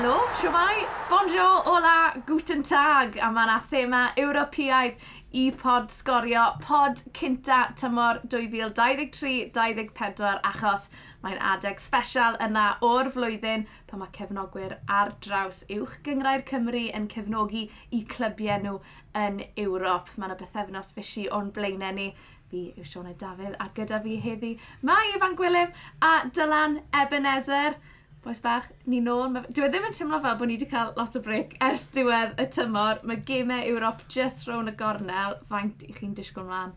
Helo, siwmai, bonjour, hola, guten tag, a mae yna thema Ewropeaidd i pod sgorio. Pod cynta tymor 2023-2024 achos mae'n adeg special yna o'r flwyddyn pan mae cefnogwyr ar draws uwch gyngrair Cymru yn cefnogi i clybiau nhw yn Ewrop. Mae yna bethefnos fysi o'n blaenau ni. Fi yw Sioned Dafydd a gyda fi heddi mae Ifan Gwilym a Dylan Ebenezer. Boes bach, ni nôl. Dwi e ddim yn teimlo fel bod ni wedi cael lot o bric ers diwedd y tymor. Mae gemau Ewrop just rown y gornel. Faint i chi'n disgwyl mlaen?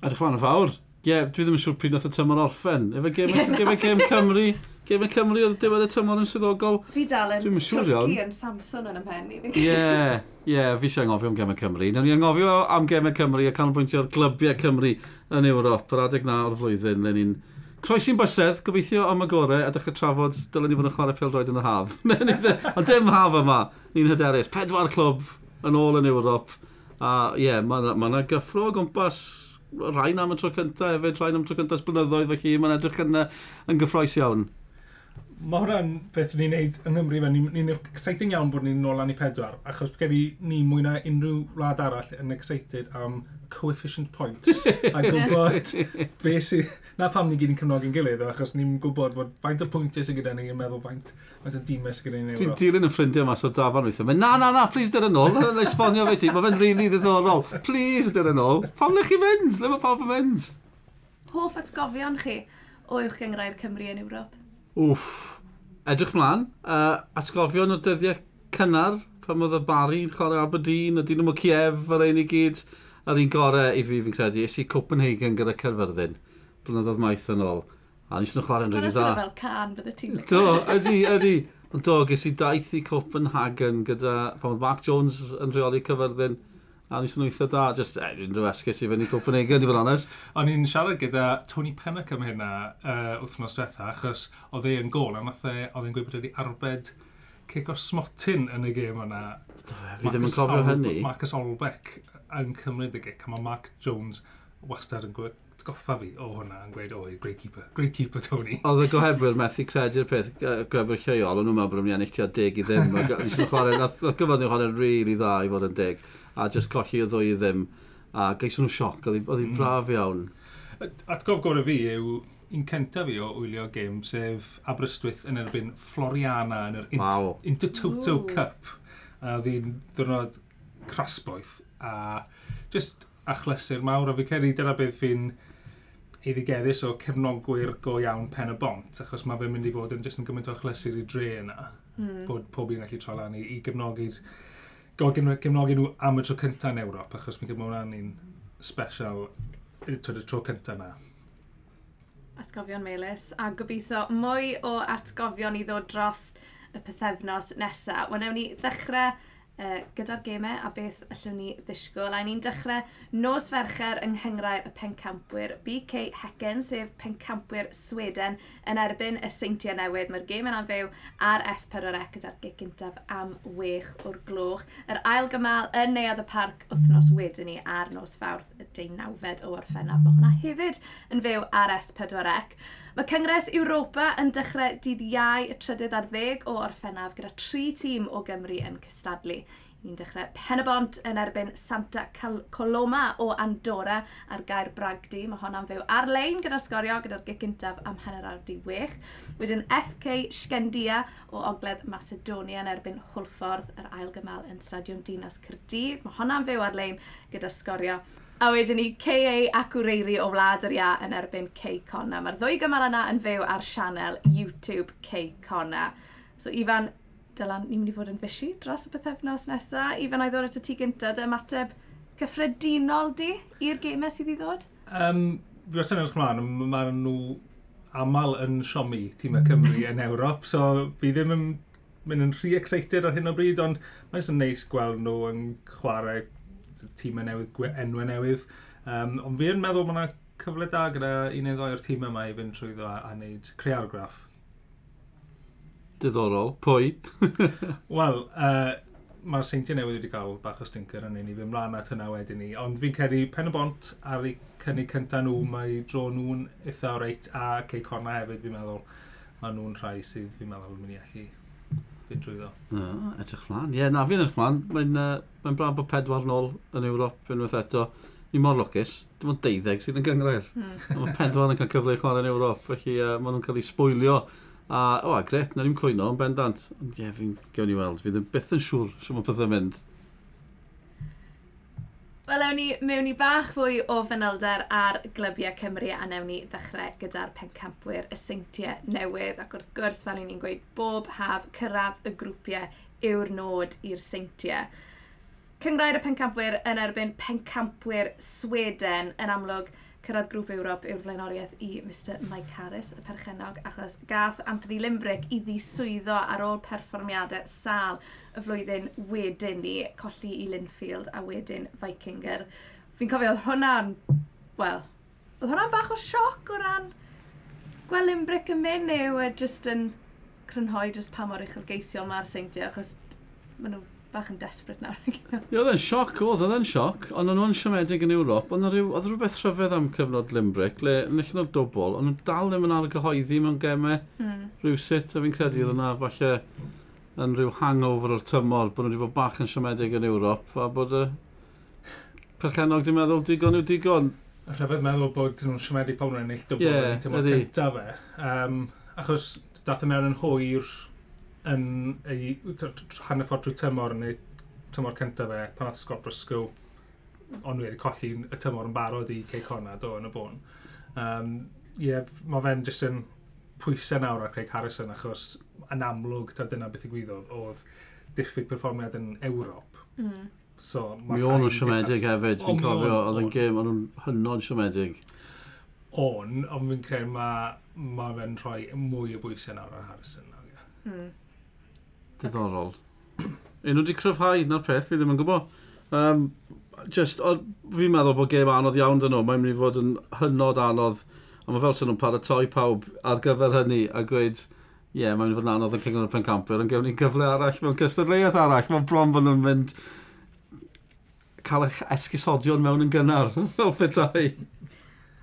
Edrych fan y fawr. Ie, yeah, dwi ddim yn siŵr pryd nath y tymor orffen. Efo gemau gem Cymru, gemau Cymru oedd diwedd y tymor yn swyddogol. Fi dal yn twrci yn Samson yn ymhen i. Ie, ie, fi eisiau angofio am gemau Cymru. Nawr ni angofio am gemau Cymru a canolbwyntio ar glybiau Cymru yn Ewrop. Yr adeg na o'r flwyddyn, le ni'n Croesi'n bysedd, gobeithio am y gorau a dechrau trafod dylen ni fod yn chwarae pêl-droed yn y haf. Ond dim haf yma, ni'n hyderus. Pedwar clwb yn ôl yn Ewrop. A ie, yeah, mae yna ma gyffro o gwmpas rhain am y tro cyntaf hefyd, rhain am y tro cyntaf blynyddoedd, felly mae'n edrych yn, yn gyffroes iawn mae hwnna'n beth ni'n neud yng Nghymru fe, ni'n ni, exciting iawn bod ni'n nôl lan i pedwar, achos gen i ni mwy na unrhyw wlad arall yn excited am coefficient points, a gwybod fe sydd, na pam ni gyd yn cefnogi'n gilydd, achos ni'n gwybod bod faint o pwyntiau sydd gyda ni yn meddwl faint, faint o dimau sydd gyda ni'n euro. Dwi'n dilyn yn ffrindiau mas o dafan weithio, na, na, na, please dyr yn ôl, na esbonio fe ti, mae fe'n rili really ddiddorol, please dyr yn ôl, pam le chi fynd, le mae pawb yn mynd? Hoff atgofion chi o uwch gyngrau'r Cymru yn Ewrop? Wff. Edrych mlaen, uh, atgofion o dyddiau cynnar pan oedd y bari yn chwarae Aberdeen, y nhw'n Kiev ar ein i gyd, ar un gorau i fi fi'n credu, es i Copenhagen gyda Cerfyrddin, blynyddoedd maith yn ôl. A nes nhw'n chwarae'n rhywun dda. Mae'n fel can bydde ti'n Do, ydy, ydy. Ond do, ges i daith i Copenhagen gyda, pan oedd Mark Jones yn rheoli cyfyrddin, A nes nhw'n eitha da, just eh, unrhyw esgus i fynd i Copenhagen, i fod honest. O'n i'n siarad gyda Tony Pennock am hynna uh, wythnos diwetha, achos oedd ei yn gol, a nath e, oedd e'n gweud bod wedi arbed cic o smotyn yn y gêm yna. Fi ddim yn cofio hynny. Marcus Olbeck yn cymryd y gic, a mae Mark Jones wastad yn gweud goffa fi o hwnna yn gweud, oi, great keeper, great keeper Tony. Oedd y gohebwyr methu credu'r peth, gohebwyr lleol, ond nhw'n meddwl bod nhw'n ennill tua deg i ddim. Oedd gyfod nhw'n chwarae'n rili dda i fod yn deg a just colli y ddwy ddim. A geisio nhw sioc, oedd hi'n mm. braf iawn. Atgof gorau fi yw un cyntaf fi o wylio gêm, sef Aberystwyth yn erbyn Floriana yn yr Int wow. Intertoto Cup. A oedd hi'n ddwrnod crasboeth a just achlysur mawr a fi credu dyna beth fi'n eiddigeddus o cefnogwyr go iawn pen y bont achos mae fe'n mynd i fod yn just yn gymaint o achlysur i dre yna mm. bod pob un gallu troi lan i, i gefnogi'r gefnogi nhw am y tro cyntaf yn Ewrop, achos mi'n gwybod hwnna'n un special y tro cyntaf yna. Atgofion Melis, a gobeithio mwy o atgofion i ddod dros y pethefnos nesaf. Wel, newn ni ddechrau uh, gyda'r gemau a beth allwn ni ddisgwyl. A ni'n dechrau nos fercher yng nghyngrair y pencampwyr BK Hecen, sef pencampwyr Sweden, yn erbyn y seintiau newydd. Mae'r gem yna'n fyw ar S4C e gyda'r gig gyntaf am wech o'r gloch. Yr ail gymal yn neuad y parc wythnos wedyn ni ar nos fawrth y 19 o orffennaf. Mae hwnna hefyd yn fyw ar S4C. Mae Cyngres Ewropa yn dechrau dydd iau y trydydd ar ddeg o orffennaf gyda tri tîm o Gymru yn cystadlu. Ni'n dechrau Penabont yn erbyn Santa Coloma o Andorra ar gair Bragdi. Mae hwnna'n fyw ar-lein gyda'r sgorio gyda'r gig gyntaf am hanner awr di wech. Wedyn FK Sgendia o Ogledd Macedonia yn erbyn Hwlffordd yr ail gymal yn Stadiwm Dinas Cyrdydd. Mae hwnna'n fyw ar-lein gyda sgorio A wedyn ni K.A. Acwreiri o Wlad yr Ia yn erbyn Kay Conna. Mae'r ddwy gymal yna yn fyw ar sianel YouTube Kay Conna. So Ifan, Dylan, ni'n mynd i fod yn fysi dros y bythefnos nesaf. Ifan, a ddod at y tŷ gyntaf, dy ymateb cyffredinol di i'r gemau sydd i ddod? Um, fi wastad yn edrych ymlaen, mae nhw aml yn siomi tîmau Cymru yn Ewrop, so fi ddim yn mynd yn rhy excited ar hyn o bryd, ond mae'n sy'n neis gweld nhw yn chwarae tîmau newydd, enwau newydd. Um, ond fi yn meddwl mae yna cyfle da gyda un neu ddoi o'r tîm yma i fynd trwyddo a, a wneud creargraff. Diddorol. Pwy? Wel, uh, mae'r seintiau newydd wedi cael bach o stinker yn un i fy mlaen at hynna wedyn ni. Ond fi'n credu pen y bont ar eu cynnig cyntaf nhw, hmm. mae dro nhw'n eitha o reit a Cei Corna hefyd fi'n meddwl. Mae nhw'n rhai sydd fi'n meddwl yn mynd i allu fynd Dwi'n drwyddo. No, edrych flan. Ie, yeah, na fi'n edrych flan. Mae'n uh, mae braf bod pedwar yn ôl yn Ewrop unwaith eto. Ni mor lwcus, dim ond deuddeg sydd yn gyngrair. Mm. Mae pedwar yn cael cyfle i chwarae yn Ewrop, felly uh, maen nhw'n cael ei sbwylio. A, o, a gret, na ni'n cwyno yn bendant. Ond ie, yeah, fi'n gewn i weld, Fi ddim byth yn siŵr sy'n mynd. Wel, ewn ni mewn i bach fwy o fanylder ar glybiau Cymru a newn ni ddechrau gyda'r pencampwyr y seintiau newydd ac wrth gwrs fel ni'n gweud bob haf cyrraedd y grwpiau yw'r nod i'r seintiau. Cyngrair y pencampwyr yn erbyn pencampwyr Sweden yn amlwg – cyrraedd grŵp Ewrop yw'r flaenoriaeth i Mr Mike Harris, y perchenog, achos gath Anthony Limbrick i ddiswyddo ar ôl perfformiadau sal y flwyddyn wedyn ni, colli i Linfield a wedyn Vikinger. Fi'n cofio, oedd hwnna'n, wel, oedd hwnna'n bach o sioc o ran gweld Limbrick yn mynd neu yw e just yn crynhoi just pa mor uchelgeisiol mae'r seintiau, achos maen nhw bach yn desperate nawr. Ie, oedd e'n sioc, oedd oedd yn sioc, ond o'n nhw'n siomedig yn Ewrop, ond oedd rhywbeth rhyfedd am cyfnod Limbrick, le yn eich nhw'n dobl, ond nhw'n dal ddim yn ar y gyhoeddi mewn gemau mm. rhywsut, a fi'n credu oedd yna falle yn rhyw hangover o'r tymor, bod nhw wedi bod bach yn siomedig yn Ewrop, a bod y perchenog di meddwl digon yw digon. Rhyfedd meddwl bod nhw'n siomedig pobl nhw'n ennill dobl yeah, yn y tymor cyntaf e. Um, achos dath y mewn yn hwyr yn ei hanner ffordd drwy tymor neu tymor cyntaf fe, pan ath Scott Briscoe, ond wedi colli y tymor yn barod i Cey Conrad o yn y bôn. Um, Ie, yeah, mae fe'n jyst yn pwysau nawr ar Craig Harrison achos yn amlwg ta dyna beth i gwyddoedd oedd diffyg perfformiad yn Ewrop. Mm. So, Mi o'n nhw siomedig hefyd, fi'n cofio, oedd yn gêm, o'n nhw'n hynod siomedig. On, ond fi'n credu mae ma fe'n rhoi mwy o bwysau nawr ar Harrison. Nawr, yeah. mm. Diddorol. Un nhw wedi cryfhau, na'r peth, fi ddim yn gwybod. Um, just, o, fi'n meddwl bod gêm anodd iawn dyn nhw, mae'n mynd i fod yn hynod anodd, a mae fel sy'n nhw'n paratoi pawb ar gyfer hynny, a gweud, ie, yeah, mae'n mynd i fod yn anodd yn cyngor y pencampwyr, ond gewn ni gyfle arall, mewn cystadleuaeth arall, mae'n bron bod nhw'n mynd cael eich esgusodion mewn yn gynnar, fel petai.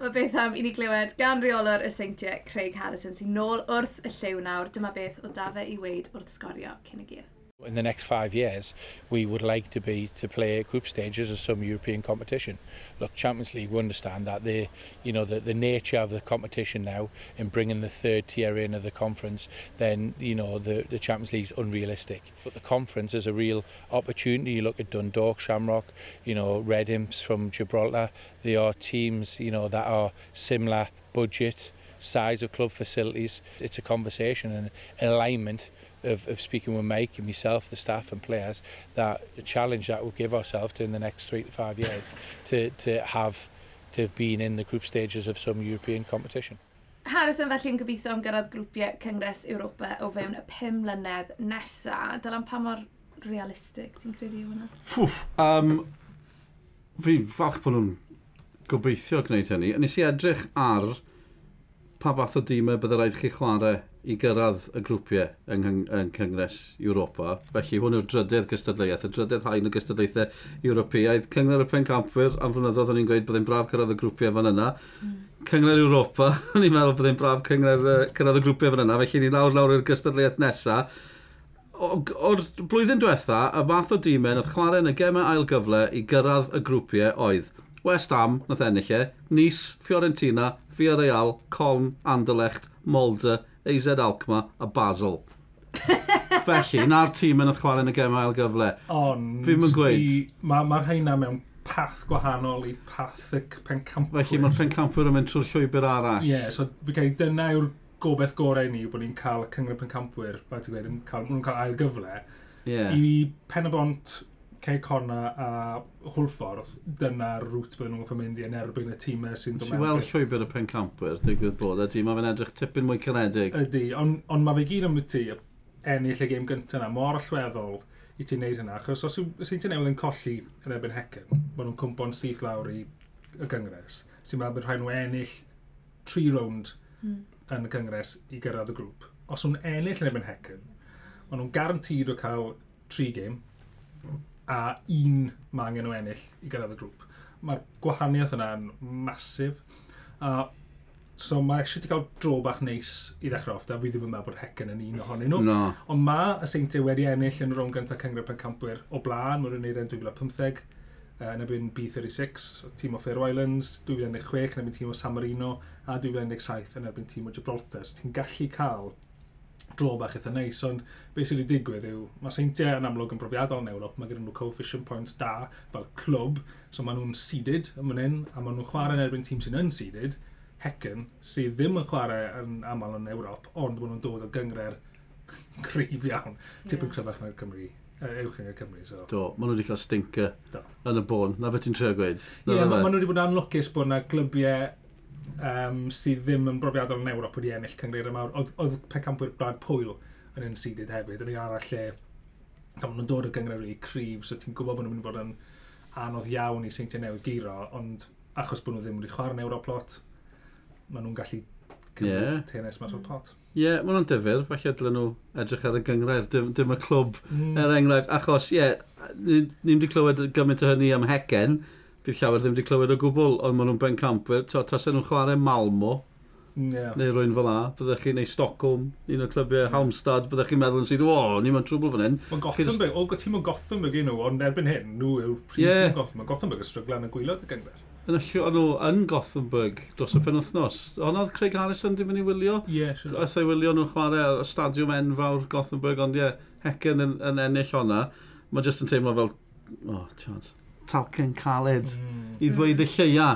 Mae beth am i ni glywed gan reolwr y seintiau Craig Harrison sy'n nôl wrth y lliw nawr. Dyma beth o dafe i weid wrth sgorio cyn y gyr. In the next five years, we would like to be to play group stages of some European competition. Look, Champions League, we understand that the, you know, the, the nature of the competition now in bringing the third tier in of the conference, then you know the the Champions League's unrealistic. But the conference is a real opportunity. You look at Dundalk, Shamrock, you know, Red Imps from Gibraltar. They are teams, you know, that are similar budget, size of club facilities. It's a conversation and an alignment of, of speaking with Mike and myself, the staff and players, that the challenge that we'll give ourselves in the next three to five years to, to have to have been in the group stages of some European competition. Harrison felly yn gobeithio am gyrraedd grwpiau Cyngres Ewropa o fewn y pum mlynedd nesa. Dylan pa mor realistig ti'n credu yw hwnna? Ffwff, um, fi falch bod nhw'n gobeithio gwneud hynny. Nes i edrych ar pa fath o dîmau e byddai rhaid chi chwarae i gyrraedd y grwpiau yng, yng yng Cyngres Europa. Felly hwn yw'r drydedd gystadleuaeth, y drydedd hain y gystadleuaethau Ewropeaidd. Cyngor y Pencampwyr, am flynyddoedd o'n i'n gweud byddai'n braf cyrraedd y grwpiau fan yna. Mm. Cyngor Europa, o'n i'n meddwl byddai'n braf cyngor, uh, cyrraedd y grwpiau fan yna. Felly ni nawr lawr i'r gystadleuaeth nesaf. O'r blwyddyn diwetha, y math o dîmen oedd chwarae yn y gemau ail gyfle i gyrraedd y grwpiau oedd West Ham, nath ennill e, Nice, Fiorentina, Villarreal, Colm, Anderlecht, Molde, AZ Alkmaar a Basel. Felly, na'r tîm yn oedd chwarae yn y gemau ail gyfle. Ond... Fi'n mynd gweud. Mae'r ma, ma rhaina mewn path gwahanol i path y pencampwyr. Felly mae'r pencampwyr yn mynd trwy'r llwybr arall. Ie, yeah, so fi cael dyna yw'r gobeith gorau ni bod ni'n cael y cyngor pencampwyr, fel ti'n gweud, yn cael, nhw'n cael ail gyfle. Yeah. I pen y bont Cey Conna a Hwlffordd, dyna'r rŵt byddwn nhw'n mynd i yn erbyn y tîmau sy'n dod mewn. Si weld llwybr y pencampwyr, digwydd bod, ydy, mae fe'n edrych tipyn mwy cynedig. Ydy, ond on, mae fe gyd am y ti, ennill y gêm gyntaf yna, mor allweddol i ti'n neud hynna, achos os yw ti'n newydd yn colli yn erbyn hecyn, maen nhw'n cwmpo'n syth lawr i y gyngres, sy'n meddwl bod rhaid nhw ennill tri rownd mm. yn y gyngres i gyrraedd y grŵp. Os nhw'n ennill yn erbyn hecyn, maen nhw'n garantid o cael tri gêm, a un mae angen nhw ennill i gyrraedd y grŵp. Mae'r gwahaniaeth yna'n masif. A So mae eisiau ti gael dro bach neis i ddechrau off, da fi ddim yn meddwl bod Hecen yn un ohonyn nhw. No. Ond mae y seintiau wedi ennill yn yr o'n gyntaf cyngred pencampwyr o blaen, mae'n wneud yn 2015, yn ebyn B36, tîm o Fair Islands, 2016 yn ebyn tîm o San Marino, a 2017 yn ebyn tîm o Gibraltar. So ti'n gallu cael dro bach eitha neis, ond beth sydd wedi digwydd yw, mae seintiau yn amlwg yn brofiadol yn Ewrop, mae gen nhw coefficient points da fel clwb, so maen nhw'n seeded yn ym yn, a maen nhw'n chwarae yn erbyn tîm sy'n unseeded, hecyn, sydd ddim yn chwarae yn aml yn Ewrop, ond maen nhw'n dod o gyngre'r cryf iawn, tipyn yeah. cryfach na'r Cymru ewch yn y Cymru. So. Do, maen nhw wedi cael stinker yn y bôn, na beth ti'n trio gweud. Ie, yeah, maen nhw wedi bod yn anlwcus bod yna glybiau um, sydd ddim yn brofiadol yn Ewrop wedi ennill cyngreir y mawr. Oedd, oedd pecampwyr Brad Pwyl yn unseeded hefyd, yn ei arall lle Ond nhw'n dod o gyngreir i cryf, so ti'n gwybod bod nhw'n mynd i fod yn anodd iawn i seintiau newydd giro, ond achos bod nhw ddim wedi chwarae yn Ewrop lot, maen nhw'n gallu cymryd yeah. tennis mas o'r pot. Ie, yeah, maen nhw'n dyfyr, falle dylen nhw edrych ar y gyngrair, dim, dim y clwb mm. er enghraifft, achos ie, yeah, ni wedi clywed gymaint o hynny am Hecen, mm Bydd llawer ddim wedi clywed o gwbl, ond maen nhw'n ben campwyr. Tasen nhw'n chwarae Malmo, mm, yeah. neu rwy'n fel la, byddech chi, neu Stockholm, un o'r clybiau yeah. Halmstad, byddech chi'n meddwl yn sydd, o, ni mae'n trwbl fan hyn. Mae Gothenburg, o, tîm o Gothenburg un nhw, ond erbyn hyn, nhw yw'r prif yeah. tîm Gothenburg. Gothenburg y stryglan yn gwylod y gyngor yn allu o'n nhw yn Gothenburg dros y penwthnos. Ond oedd Craig Harrison di mynd i wylio? Ie, yeah, sure. Oedd ei wylio nhw'n chwarae y stadiwm enfawr Gothenburg, ond ie, yeah, Hecen yn, yn ennill honna. Mae jyst yn teimlo fel, oh, tiad, Talcyn Caled mm. i ddweud y lleia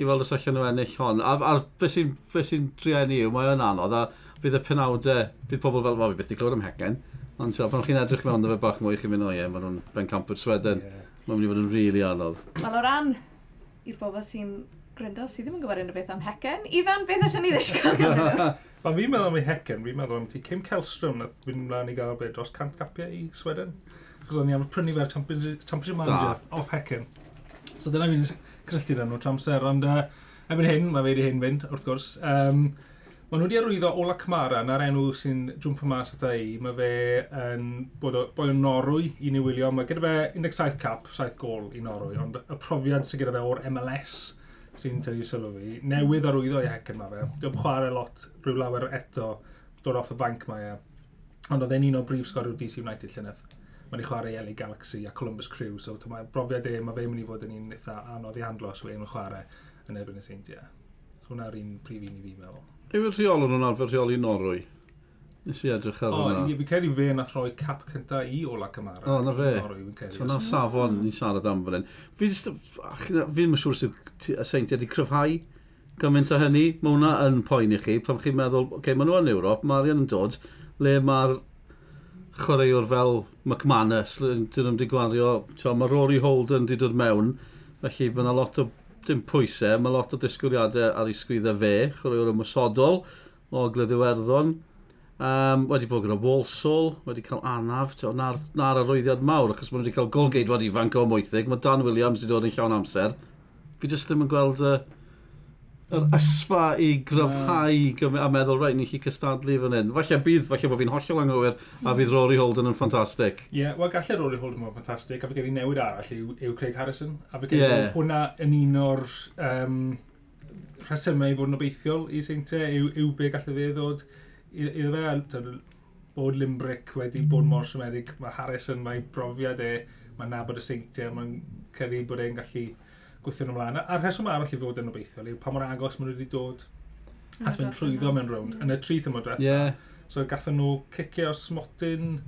i weld os allan nhw ennill hon. A, a beth sy'n be sy trio ni yw, mae o'n anodd, a bydd y penawdau, bydd pobl fel, wel, beth i glod am hecen, ond so, pan chi'n edrych mewn, fe bach mwy chi'n mynd o ie, maen nhw'n ben campwyd Sweden, yeah. mae'n mynd i fod yn rili really anodd. Wel, o ran i'r bobl sy'n gryndo, sydd ddim yn gwybod unrhyw beth am hecen, Ifan, beth allan ni ddysgu gan nhw? Ond fi'n meddwl am ei hecen, fi'n meddwl am ti Kim Kelstrom nath fynd mlaen i gael beth dros cant gapiau i Sweden. Cos o'n i am prynu fe'r Championship, championship Manager off Hecken. So dyna fi'n cysylltu'r enw trwy amser, ond uh, erbyn hyn, mae fe wedi hyn fynd, wrth gwrs. Um, Mae nhw wedi arwyddo Ola Cymara, na'r enw sy'n jwmpa mas ata i. Mae fe yn bod o, boi o Norwy i ni wylio. Mae gyda fe 17 cap, 7 gol i Norwy, ond y profiad sy'n gyda fe o'r MLS sy'n tynnu sylw fi. Newydd arwyddo i hecyn mae fe. Dwi'n chwarae lot rhyw lawer eto, dod off y banc mae e. Ond oedd e'n un o brif sgoriwr DC United llynedd mae wedi chwarae Eli Galaxy a Columbus Crew, so mae brofiad e, mae fe'n mynd i fod yn un eitha anodd i handlo os fe'n chwarae yn erbyn y Seintiau. So hwnna'r un prif un i fi meddwl. Yw'r rheol yn arfer rheoli Norwy? Nes i edrych ar hwnna. O, fi'n credu fe na throi cap cynta i Ola Cymara. O, na fe. So na safon ni siarad am fan hyn. Fi ddim yn siŵr sydd y seintiau wedi cryfhau gymaint o hynny. Mae hwnna yn poen i chi. Pan chi'n meddwl, oce, okay, maen nhw yn Ewrop, Marian yn dod, le mae'r chwaraewr fel McManus, dyn nhw'n wedi gwario, tio, mae Rory Holden wedi dod mewn, felly mae yna lot o dim pwysau, mae lot o disgwyliadau ar ei sgwyddau fe, chwaraewr ymwysodol o Glyddiwerddon. Um, wedi bod gyda Walsall, wedi cael anaf, tio, na'r, nar arwyddiad mawr, achos maen wedi cael golgeidwad ifanc o moethig, mae Dan Williams wedi dod yn llawn amser. Fi jyst ddim yn gweld uh, yr ysfa i gryfhau a meddwl, rhaid, ni chi cystadlu fan hyn. Falle bydd, falle bod fi'n hollol anghywir, a bydd Rory Holden yn ffantastig. Ie, yeah, wel gallai Rory Holden yn ffantastig, a fe gen i newid arall yw, yw Craig Harrison, a fe gen i yeah. hwnna yn un o'r um, rhesymau i fod yn obeithiol i seintiau, yw, yw be gallai fe ddod iddo fe, bod Limbrick wedi bod mm. mor siomedig, mae Harrison, mae brofiad e, mae'n nabod y seintiau, mae'n credu bod e'n gallu gweithio nhw ymlaen. A'r rheswm arall i fod yn obeithiol yw pa mor agos maen nhw wedi dod at fynd trwyddo mewn rownd yn y tri thymod diwethaf. Yeah. So gathen nhw cicio smotyn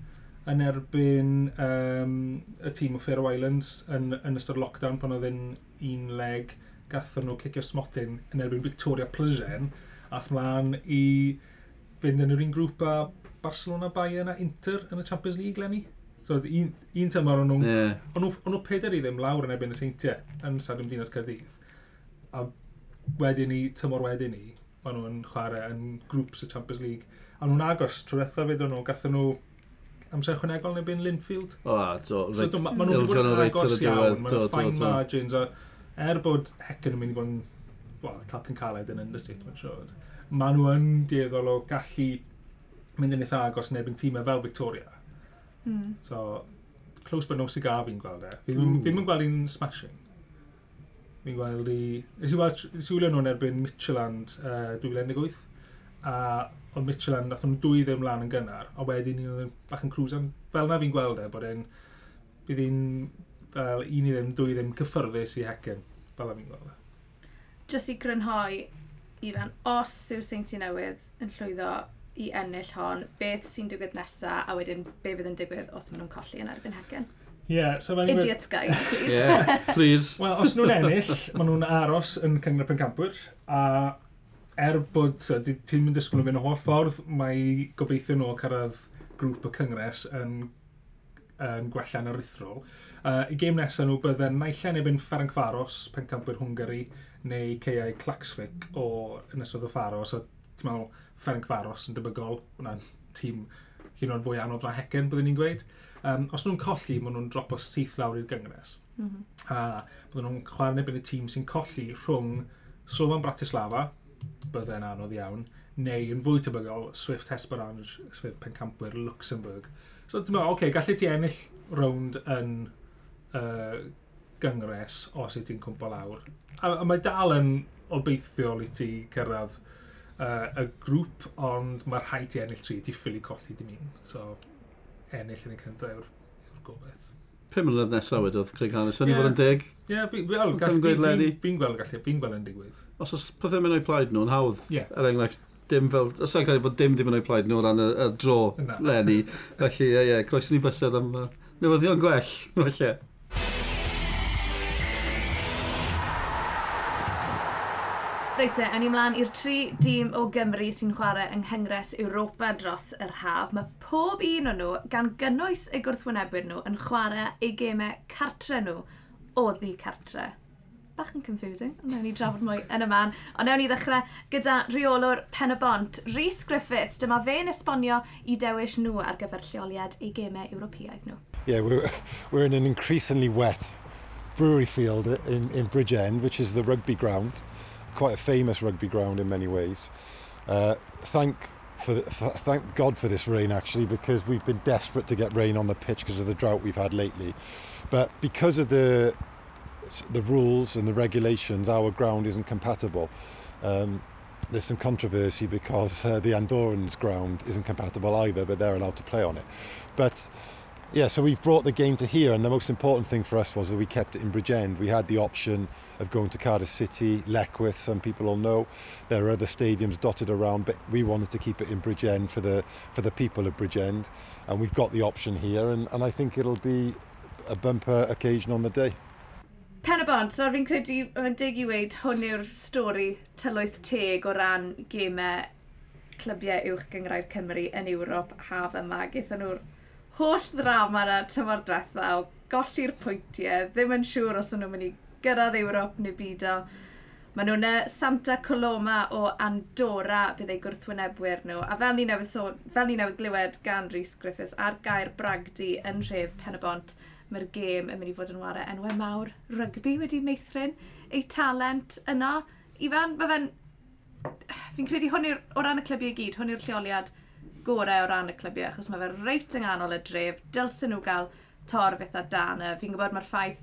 yn erbyn um, y tîm o Faroe Islands yn, yn ystod lockdown pan oedd yn un leg gathen nhw cicio smotyn yn erbyn Victoria Plzen ath mlaen i fynd yn yr un grŵp a Barcelona, Bayern a Inter yn y Champions League lenni. So, un, un tymor o'n nhw'n... Yeah. O'n nhw peder i ddim lawr yn ebyn y seintiau yn Stadiwm Dinas Cardydd. A wedyn ni, tymor wedyn ni, maen nhw'n chwarae yn grŵps y Champions League. A nhw'n agos trwy etha fyd o'n nhw, gathen nhw amser ychwanegol neu byn Linfield. O, oh, do. So, right, maen nhw'n bod yn agos iawn, maen nhw'n fine margins. A er bod Hecen yn mynd i fod yn... Wel, Talcan Caled yn understatement, siwr. Maen nhw yn dieddol o gallu mynd yn eitha agos yn erbyn tîmau fel Victoria Mm. So, close but no cigar fi'n gweld e. Fi mm. ddim yn gweld un smashing. Fi'n gweld i... Nes i weld, nes i wylio nhw'n erbyn Mitchelland uh, 2018, a oedd Mitchelland, nath nhw'n dwy ddim lan yn gynnar, a wedyn ni oedd bach yn cruisan. Fel na fi'n gweld e, bod e'n... Bydd un fel un i ddim, dwy ddim cyffyrddus i hecyn. fel na fi'n gweld e. Jyst i grynhoi, Ifan, os yw'r seinti newydd yn llwyddo i ennill hon, beth sy'n digwydd nesaf, a wedyn be fydd yn digwydd os maen nhw'n colli yn erbyn hecen. Yeah, so mae'n... Idiot's guide, please. yeah, please. Wel, os nhw'n ennill, maen nhw'n aros yn cyngor pencampwyr, a er bod so, ti'n mynd disgwyl yn fynd y holl ffordd, mae gobeithio nhw cyrraedd grŵp y cyngres yn, yn gwella yn yr ithro. Uh, I gêm nesaf nhw bydden naillen neu fynd Ferenc pencampwyr Hwngari, neu Ceiau Claxfic o Ynysodd y Faros, a ti'n meddwl, Ferenc Faros yn debygol, hwnna'n tîm hyn o'n fwy anodd na hecen, byddwn ni'n gweud. Um, os nhw'n colli, maen nhw'n dropo syth lawr i'r gyngres. Mm -hmm. A byddwn nhw'n chwarae yn y tîm sy'n colli rhwng Slovan Bratislava, byddai'n anodd iawn, neu yn fwy tebygol Swift Hesperange, Swift Pencampwyr, Luxembourg. So ti'n meddwl, oce, okay, gallu ti ennill rownd yn uh, gyngres os i ti'n cwmpa lawr. A, a mae dal yn obeithiol i ti cyrraedd uh, y grŵp, ond mae rhaid i ennill tri, di ffili colli dim un. So, ennill yn y cyntaf yw'r yw gobeith. Pum mlynedd nesaf wedodd Craig Hannes, yn yeah. i fod yn deg? Ie, yeah, fi'n gweld, fi'n gweld gallu, fi'n gweld yn digwydd. Os oes pethau mewn o'i plaid nhw'n hawdd, yeah. er enghraifft, dim fel, os oes bod dim dim yn o'i plaid nhw ran y, y dro, Lenny. Felly, ie, yeah, ie, yeah, croeso ni bysedd am uh, newyddion gwell, falle. Reit e, ni mlaen i'r tri dîm o Gymru sy'n chwarae yng Nghyngres Europa dros yr haf. Mae pob un o'n nhw, gan gynnwys eu gwrthwynebwyr nhw, yn chwarae eu gemau cartre nhw o ddi cartre. Bach yn confusing, ond newn ni drafod mwy yn y man. Ond newn ni ddechrau gyda reolwr Pen y Bont, Rhys Griffiths. Dyma fe'n esbonio i dewis nhw ar gyfer lleoliad eu gemau Ewropeaidd nhw. Yeah, we're, we're in an increasingly wet brewery field in, in Bridgend, which is the rugby ground. Quite a famous rugby ground in many ways. Uh, thank, for, th- thank God for this rain, actually, because we've been desperate to get rain on the pitch because of the drought we've had lately. But because of the, the rules and the regulations, our ground isn't compatible. Um, there's some controversy because uh, the Andorrans ground isn't compatible either, but they're allowed to play on it. But Yeah, so we've brought the game to here, and the most important thing for us was that we kept it in Bridgend. We had the option of going to Cardiff City, Leckwith, some people will know. There are other stadiums dotted around, but we wanted to keep it in Bridgend for the for the people of Bridgend, and we've got the option here, and, and I think it'll be a bumper occasion on the day. Pen y bont, so fi'n credu, mae'n dig i weid, hwn yw'r stori tylwyth teg o ran gemau clybiau uwch gyngrair Cymru yn Ewrop haf yma. Gaethon nhw'r holl ddrama na tymor diwetha o golli'r pwyntiau, ddim yn siŵr os nhw'n mynd i gyrraedd Ewrop neu byd o. Maen nhw'n Santa Coloma o Andorra bydd ei gwrthwynebwyr nhw. A fel ni newydd, so, fel ni newydd glywed gan Rhys Griffiths ar gair bragdi yn rhef Penabont, mae'r gêm yn mynd i fod yn wario enwau mawr. Rygbi wedi meithrin ei talent yno. Ifan, mae fe'n... Fi'n credu hwn yw, o ran y clybiau i gyd, hwn yw'r lleoliad gorau o ran y clybiau, achos mae fe reit yng nghanol y dref, dylsyn nhw gael torf eitha dan. Fi'n gwybod mae'r ffaith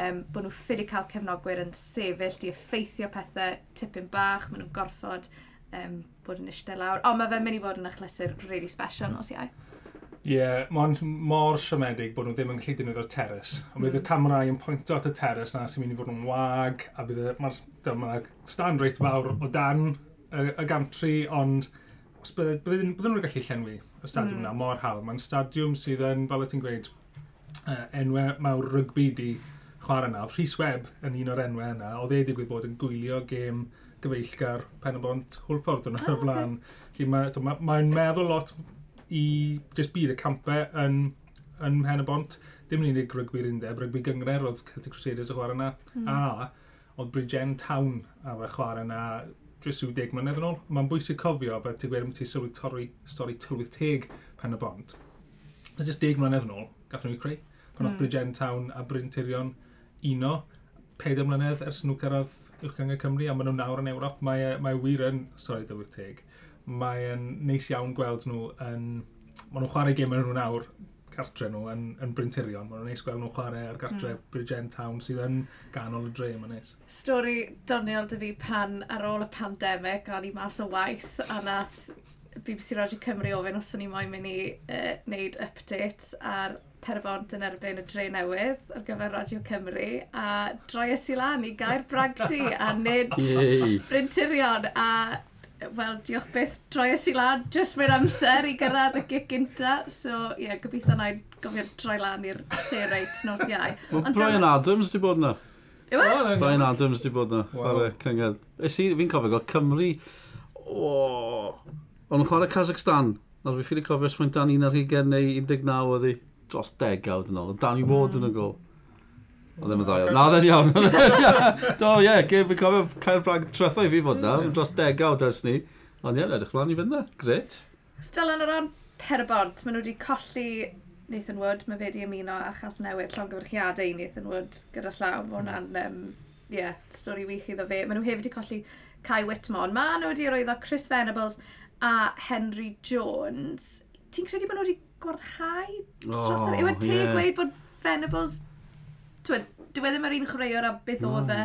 um, bod nhw ffili cael cefnogwyr yn sefyll, di effeithio pethau tipyn bach, maen nhw'n gorfod um, bod yn eistedd lawr. Ond mae fe'n mynd i fod yn achlysur really special nos iau. Ie, yeah, mae'n mor siomedig bod nhw ddim yn gallu defnyddio'r terrace. Ond bydd y camerau yn pwyntio at y terrace na sy'n mynd i fod yn wag, a bydd y, mae'r ma stand reit fawr o dan y, y gantri, ond os bydden, bydden, bydden nhw'n gallu llenwi y stadiwm mm. na mor hawdd. Mae'n stadiwm sydd yn, fel y ti'n gweud, uh, enwau mawr rygbi di chwarae yna. Rhys Webb yn un o'r enwau yna, oedd ei digwydd bod yn gwylio gêm gyfeillgar pen y bont hwlffordd yn o'r blaen. Felly mae'n ma, ma meddwl lot i just byd y campau yn, yn pen y bont. Dim yn unig rygbi'r undeb, rygbi gyngred oedd Celtic Crusaders y chwarae yna. Mm. A oedd Bridgen Town a fe chwarae yna dros deg mlynedd yn ôl. Mae'n bwysig cofio, fe ti'n gweud, ti'n sylwi torri stori tylwyth teg pen y bont. Na jyst deg mlynedd yn ôl, gathom ni creu. Pan oedd mm. Bridgen Town a Bryn Tirion uno, 4 mlynedd ers nhw cyrraedd uwch Uwchgangen Cymru, a maen nhw nawr yn Ewrop, mae, mae wir yn stori tylwyth teg. Mae'n neis iawn gweld nhw yn... Maen nhw'n chwarae gym yn nhw nawr cartre nhw yn, yn Brynterion. Mae'n neis gweld nhw'n chwarae ar gartre mm. Bridgend Town sydd yn ganol y dre, mae'n neis. Stori doniol dy fi pan ar ôl y pandemig, o'n i mas o waith a nath BBC Radio Cymru ofyn os o'n i moyn mynd i uh, wneud update ar perbont yn erbyn y dre newydd ar gyfer Radio Cymru a droes i lan i gair bragdi a nid brintirion a wel, diolch beth, droes i lan, jyst mewn amser i gyrraedd y gig gynta. So, ie, yeah, gobeithio na i gofio droi lan i'r lle reit nos iau. Mae Brian Adams di bod na. Yw e? Brian Adams di bod na. Wow. chwarae wow. i, Fi'n cofio gael Cymru, o, ond ond chwarae Kazakhstan. Nawr fi ffili cofio os mae'n dan 1 neu 19 oedd hi, dros degawd yn ôl. Dan i Ward yn y gol. Oedd ddim yn ddoel. Na, oedd yn iawn. Do, ie, gef yn cofio cael brag i fi fod na, dros degawd ers ni. Ond ie, edrych mlaen i fynd na. Gret. Still yn o ran Perbont, maen nhw wedi colli Nathan Wood, mae fe wedi ymuno achos newid llongyfarchiadau Nathan Wood gyda llaw. Mae hwnna'n, hmm. um, yeah, stori wych iddo fe. Maen nhw hefyd wedi colli Kai Whitmore. Maen nhw wedi roeddo Chris Venables a Henry Jones. Ti'n credu bod nhw wedi gwarhau? Oh, Yw e te yeah. gweud bod Venables dwi e ddim yr un chwaraewr a beth oedd e.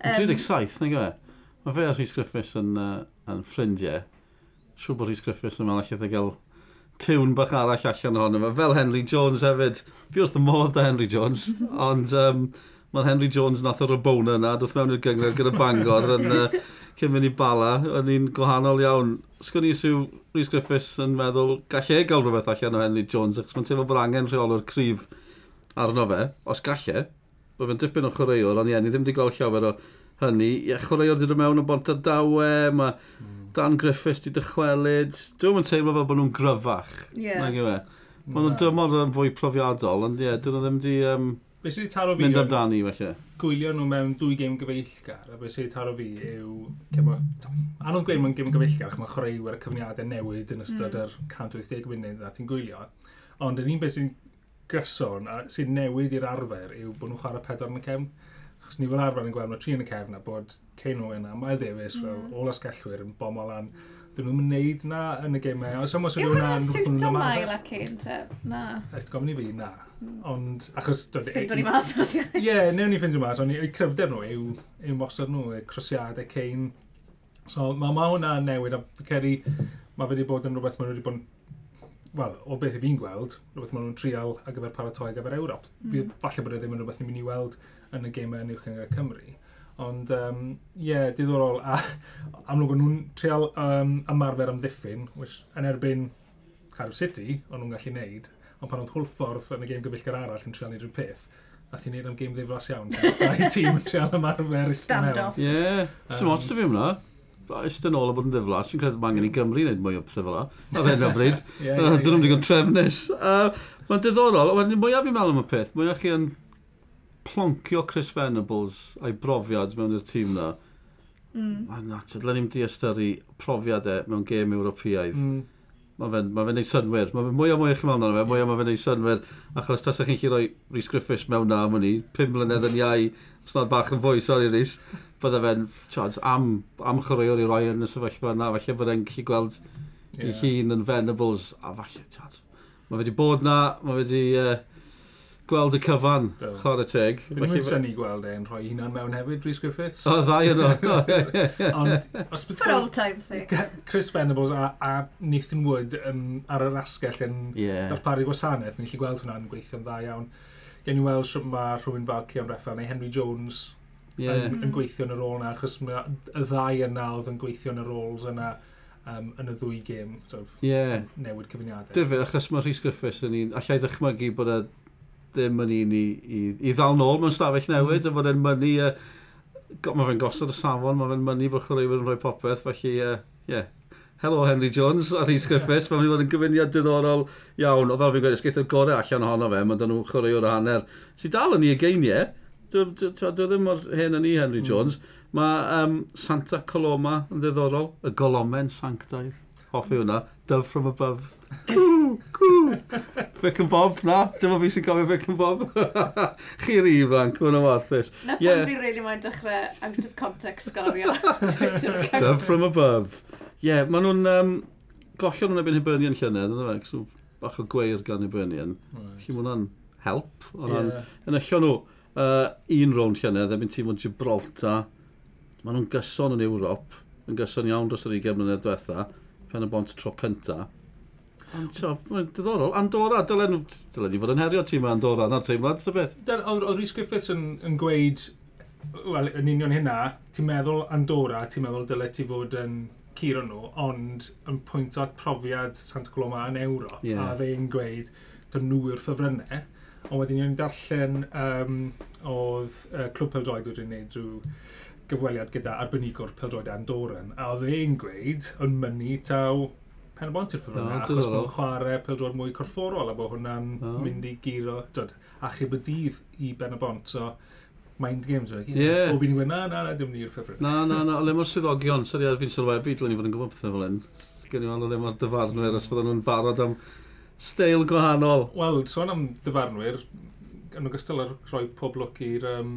Um, 37, neu gwe? Mae fe a Rhys Griffiths yn, uh, yn ffrindiau. Siw bod Rhys Griffiths yn meddwl allai gael tiwn bach arall allan ohono fe. Fel Henry Jones hefyd. Fi wrth y modd da Henry Jones. Ond um, mae Henry Jones nath o'r bona yna. Doth mewn i'r gyngor gyda Bangor yn uh, cyn mynd i bala. Yn un gwahanol iawn. Sgwn i syw Rhys Griffiths yn meddwl gallai e gael rhywbeth allan o Henry Jones. Ac mae'n teimlo bod angen rheolwr cryf arno fe, os galle, mae fe'n dipyn o chwaraewr, ond ie, ni ddim wedi gweld llawer o hynny. Ie, chwaraewr wedi mewn o bont ar dawe, mae mm. Dan Griffiths wedi dychwelyd. Dwi'n yn teimlo fel bod nhw'n gryfach. Ie. Yeah. Mae nhw'n dymor yn fwy profiadol, ond ie, dyn nhw ddim wedi... Um, Be sy'n taro fi... Mynd amdani, felly. Gwylio nhw mewn dwy gêm gyfeillgar, a be wedi taro fi yw... Cema, anodd gweud mewn gêm gyfeillgar, mae chwaraewyr y cyfniadau newid yn ystod mm. yr 180 munud a ti'n gwylio. Ond yn un beth sy'n gyson a sy'n newid i'r arfer yw bod nhw'n chwarae pedwar yn y cefn. Chos ni fel arfer yn gweld mae tri yn y cefn a bod Kane Owen a Mael Davies mm. fel ôl asgellwyr yn bomo lan. Dyn nhw'n wneud na yn y gemau. Oes yma sy'n hwnna yn rhywbeth yn ymarfer. Yw hwnna'n symptomau, Na. Eith gofyn i fi, na. Mm. Ond, achos... Ffyndwn ni mas os Ie, yeah, newn ni ffyndwn mas, ond eu cryfder nhw yw, yw mosod nhw, y crosiadau Kane. So, mae ma hwnna'n newid, a fi ceri, mae wedi bod yn rhywbeth maen nhw wedi bod yn wel, o beth i fi'n gweld, rhywbeth maen nhw'n trial ar gyfer paratoi ar gyfer Ewrop. Mm. Fydd, falle bod e ddim yn rhywbeth ni'n mynd i weld yn y gemau yn uwch yng Cymru. Ond, ie, um, yeah, diddorol. A amlwg o'n nhw'n trial um, ymarfer amddiffyn, which yn erbyn Cardiff City, o'n nhw'n gallu neud, ond pan oedd hwlffordd yn y gêm gyfeillgar arall yn trial neud rhywun peth, a ti'n neud am gêm ddiflas iawn. Dau tîm yn trial ymarfer. Stand off. Ie, yeah. um, sy'n watch to fi hwnna eist yn ôl a bod yn ddiflas, fi'n credu mae angen i Gymru wneud mwy o pethau fel yna. A fe'n fel bryd. Dyn nhw'n digon trefnus. Uh, Mae'n diddorol, wedyn mwyaf fi'n meddwl am y peth, mwyaf chi yn ploncio Chris Venables a'i brofiad mewn i'r tîm na. Mm. Mae'n natyr, le ni'n di ystyru profiadau e mewn gêm Ewropeaidd. Mm. Mae fe'n ma fe neud synwyr. Mae fe mwy o mwy eich mewn arno fe, mwy o mae fe'n neud synwyr. Achos tas chi'n chi roi Rhys Griffiths mewn na, mwyn ni, pum mlynedd yn iau, os nad bach yn fwy, sori Rhys bydde fe'n tiod, am, am chwaraewr i roi yn y sefyllfa yna, falle bod e'n gallu gweld yeah. ei hun yn Venables, a falle, tiod, mae wedi bod na, mae wedi uh, gweld y cyfan, chwarae teg. Dwi'n mynd syni gweld e'n rhoi hunan mewn hefyd, Rhys Griffiths. O, ddau yno. Ond, os beth... For old time's sake. Chris Venables a, a Nathan Wood um, ar yr asgell yn yeah. darparu gwasanaeth, ni'n gallu gweld hwnna'n gweithio'n dda iawn. Gen i weld mae rhywun fel Cian Breffel neu Henry Jones yeah. yn, yn gweithio yn y rôl yna, achos ma, y ddau yna oedd yn gweithio yn y roles yna um, yn y ddwy gêm, sort of, yeah. newid cyfuniadau. Dyfyd, achos mae Rhys Griffiths yn un, allai ddychmygu bod e ddim yn un i, i, i ddal nôl mewn stafell mm. newid, mm. a bod e'n mynnu, uh, mae fe'n gosod y safon, mae fe'n mynnu bod chwaraewyr yn rhoi popeth, felly, ie. uh, yeah. Helo Henry Jones a Rhys Griffiths, mae'n mynd i fod yn gyfuniad diddorol iawn, o fel fi'n gweud, ysgeithio'r gorau allan ohono fe, mae'n dyn nhw chwaraewr o hanner, sy'n dal yn ei geiniau, dwi ddim mor hen yn ni, Henry mm. Jones. Mae um, Santa Coloma yn ddiddorol, y golomen sanctaidd. Hoffi hwnna, dove from above. Cw, cw. Fic and Bob, na, dyma fi sy'n gofio Fic and Bob. Chi'r ifanc, mae'n warthus. Na yeah. pan fi really mae'n dechrau out of context sgorio. dove from above. Ie, yeah, maen nhw'n um, gollio nhw'n ebyn Hibernian llynedd, ynddo fe, so bach o gweir gan Hibernian. Right. Lly mae hwnna'n help. Ond yeah. yn allan nhw, uh, un rownd llynedd, efo'n tîm o Gibraltar, maen nhw'n gyson yn Ewrop, yn gyson iawn dros yr 20 mlynedd diwetha, pen y bont tro cynta. Ond tio, mae'n diddorol. Andorra, dylen dylen ni fod yn herio tîm Andorra, na teimlad, dy beth? Oedd Rhys Griffiths yn, yn gweud, wel, yn union hynna, ti'n meddwl Andorra, ti'n meddwl dyle ti fod yn curo nhw, ond yn pwynt at profiad Santa Coloma yn Ewrop, yeah. a ddeu'n gweud, dyn nhw yw'r ffefrynnau Ond wedyn ni'n darllen um, oedd uh, Clwb Peldroed wedi'n gwneud rhyw gyfweliad gyda arbenigwr Peldroed Andoran. A oedd e'n gweud yn mynnu taw pen y bont i'r ffyrdd yna, achos bod chwarae Peldroed mwy corfforol a bod hwnna'n oh. mynd i giro, dod, achub y dydd i ben y bont. So, mind games o'r yeah. O, fi'n gwneud, na, na, na, dim ni'r ffefryn. Na, na, na, le mae'r swyddogion, sori ar fi'n sylwebu, dwi'n i fod yn gwybod pethau fel hyn. Gen i fan, le mae'r dyfarnwyr, os bydden nhw'n barod am steil gwahanol. Wel, sôn am dyfarnwyr, yn ogystal â rhoi pob lwc i'r um,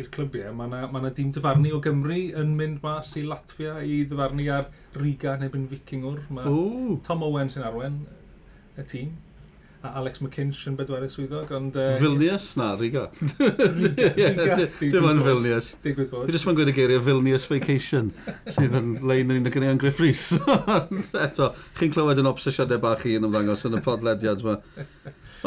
i'r clybiau, mae yna ma dîm dyfarnu o Gymru yn mynd mas i Latvia i ddyfarnu ar Riga neu byn Vikingwr. Mae Tom Owen sy'n arwen y tîm a Alex McKinch yn bedwaredd swyddog, ond... Uh, Vilnius? Na, Riga. Riga, Riga. Dim ond Vilnius. Digwydd bod. Fi jyst ma'n gweud y geiriau Vilnius Vacation, sydd yn lein yn un o gynion Griff Rhys. Eto, chi'n clywed yn obsesiynau bach i yn ymddangos yn y podlediad yma.